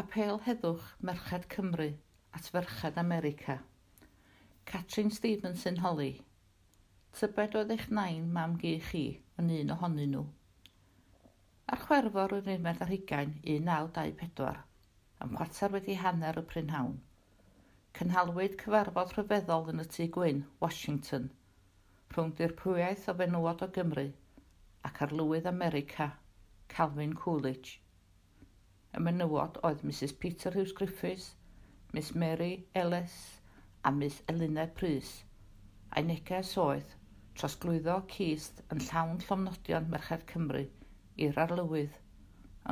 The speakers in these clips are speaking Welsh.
Apel heddwch Merched Cymru at Ferched America. Catrin Stevenson Holly. Tybed oedd eich nain mam gi chi yn un ohonyn nhw. Ar chwerfor yr unfed ar hugain 1924, am chwater wedi hanner y prynhawn. Cynhalwyd cyfarfod rhyfeddol yn y tŷ gwyn, Washington, rhwng dirprwiaeth o fenywod o Gymru ac arlywydd America, Calvin Coolidge. Y menywod oedd Mrs Peter Hughes Griffiths, Miss Mary Ellis a Miss Elina Prys. A'i neges oedd trosglwyddo cyst yn llawn llomnodion Merched Cymru i'r arlywydd,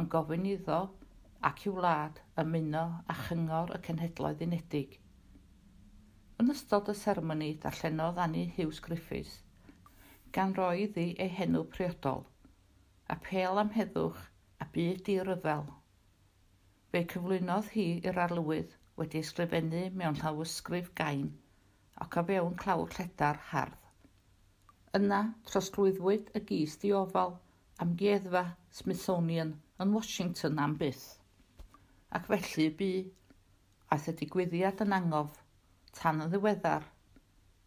yn gofyn iddo ac i'w wlad ymuno a chyngor y cenhedloedd unedig. Yn ystod y sermoni darllenodd Annie Hughes Griffiths, gan roi iddi ei henw priodol, apel am heddwch a byd i ryfel Fe cyflwynodd hi i'r arlywydd wedi ysgrifennu mewn llawysgrif gain ac o fewn clawr lledar hardd. Yna trosglwyddwyd y gys diofal amgueddfa Smithsonian yn Washington am byth. Ac felly bu aeth y digwyddiad yn angof tan y ddiweddar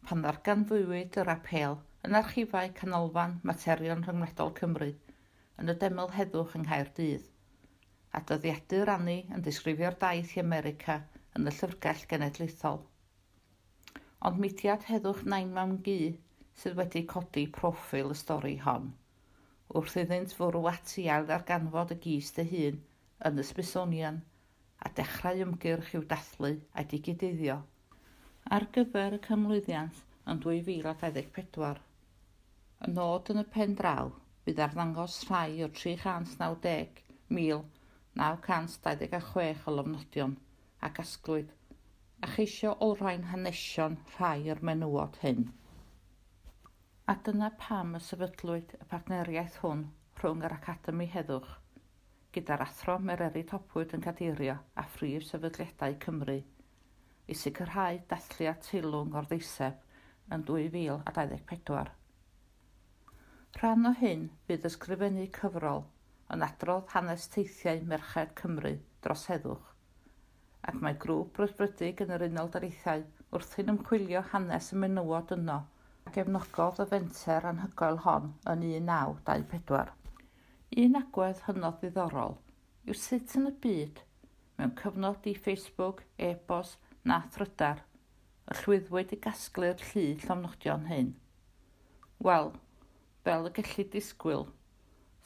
pan ddarganfwywyd yr apel yn archifau canolfan materion rhyngwledol Cymru yn y deml heddwch yng Nghaerdydd a dyddiadur Annie yn disgrifio'r daith i America yn y Llyfrgell Genedlaethol. Ond mudiad heddwch nain mewn gu sydd wedi codi proffil y stori hon, wrth iddynt fwrw ati ar ddarganfod y gys dy hun yn y Smithsonian a dechrau ymgyrch i'w dathlu a'i digidyddio. ar gyfer y cymlwyddiant yn 2024. Y nod yn y pen draw bydd ar ddangos rhai o 390,000 926 o lofnodion a gasglwyd a cheisio olrhain hanesion rhai o'r menywod hyn. A dyna pam y sefydlwyd y partneriaeth hwn rhwng yr Academi Heddwch gyda'r athro Mereri Topwyd yn cadeirio a phrif sefydliadau Cymru i sicrhau dathliad teilwng o'r ddeiseb yn 2024. Rhan o hyn bydd ysgrifennu cyfrol yn adrodd hanes teithiau Merched Cymru dros heddwch ac mae grŵp brwdfrydig yn yr Unol Daleithiau wrthyn ymchwilio hanes y menywod yno a gefnogodd y fenter anhygoel hon yn 1924. Un agwedd hynod ddiddorol yw sut yn y byd mewn cyfnod i Facebook, e-bos na thrydar y llwyddwyd i gasglu'r llu llomnodion hyn. Wel, fel y gellid disgwyl,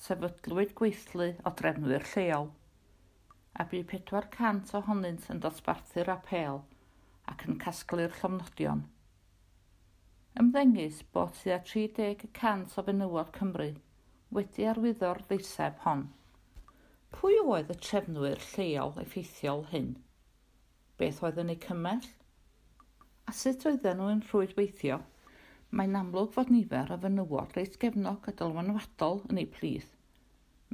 sefydlwyd gweithlu o drefnwyr lleol a bu 400 ohonynt yn dosbarthu'r apel ac yn casglu'r llomnodion. Ymddengys bod tua 30% o fenywod Cymru wedi arwyddo'r ddeiseb hon. Pwy oedd y trefnwyr lleol effeithiol hyn? Beth oedd yn eu cymell? A sut oedden nhw'n rhwydweithio? weithio? Mae'n amlwg fod nifer o fenywod reit gefnog a dylwanwadol yn ei plith.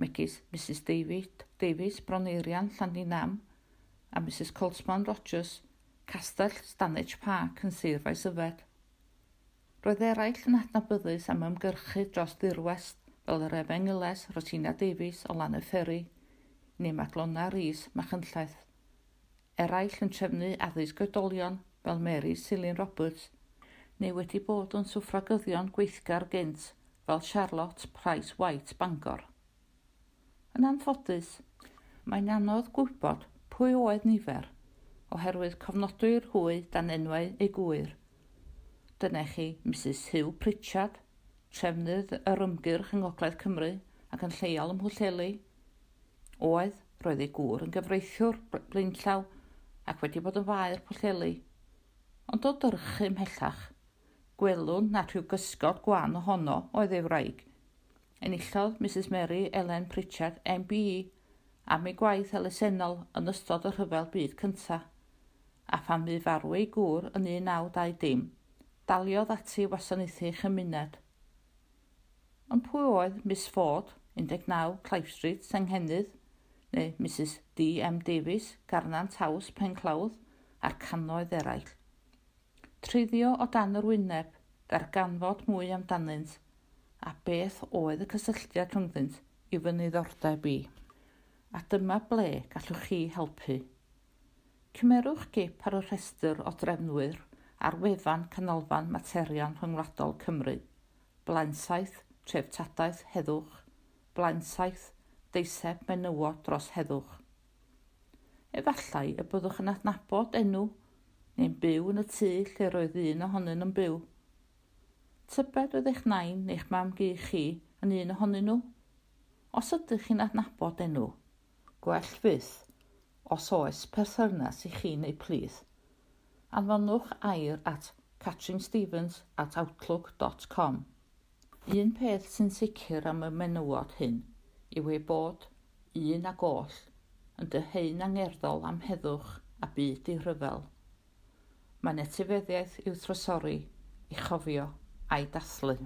Megis Mrs David, Davies Broneirian Llandinam a Mrs Coltman Rogers, Castell Stanage Park yn Sir Faesyfed. Roedd eraill yn adnabyddus am ymgyrchu dros ddirwest fel yr Efeng Iles Rosina Davies o Lan y fferi, neu Madlona Rhys Machynllaeth. Eraill yn trefnu addysg oedolion fel Mary Silin Roberts – neu wedi bod yn swffragyddion gweithgar gynt fel Charlotte Price White Bangor. Yn anffodus, mae'n anodd gwybod pwy oedd nifer oherwydd cofnodwyr hwy dan enwau ei gwyr. Dyna chi Mrs Hugh Pritchard, trefnydd yr ymgyrch yng Ngogledd Cymru ac yn lleol ym Mhwllheli. Oedd roedd ei gŵr yn gyfreithiwr blaenllaw ac wedi bod yn faer Pwllheli, ond o dyrchu ymhellach gwelwn na rhyw gysgod gwan ohono oedd ei wraig. Enillodd Mrs Mary Ellen Pritchard MBE am ei gwaith elusennol yn ystod y rhyfel byd cyntaf. A phan mi farw ei gŵr yn 1920 dim, daliodd ati wasanaethu chymuned. Yn pwy oedd Miss Ford, 19 Clive Street, Senghenydd, neu Mrs D. M. Davies, Garnant House, Penclawdd, a'r cannoedd eraill. Truddio o dan yr wyneb, darganfod mwy amdanynt, a beth oedd y cysylltiad rhwngddynt i fy niddordeb i. A dyma ble gallwch chi helpu. Cymerwch gip ar y rhestr o drefnwyr ar wefan canolfan materion rhyngwladol Cymru. Blaensaeth, treftadaeth heddwch, blaensaeth, deiseb menywod dros heddwch. Efallai y byddwch yn adnabod enw neu'n byw yn y tŷ lle roedd un ohonyn yn byw. Tybed oedd eich nain neu'ch mam gu chi yn un ohonyn nhw? Os ydych chi'n adnabod enw, gwell fydd, os oes perthynas i chi neu plith. anfonwch air at katrinstevens at outlook.com. Un peth sy'n sicr am y menywod hyn yw ei bod un ag oll yn dyheu'n angerddol am heddwch a byd i rhyfel mae etifeddiaeth i'w trosori, i chofio a'i dathlu.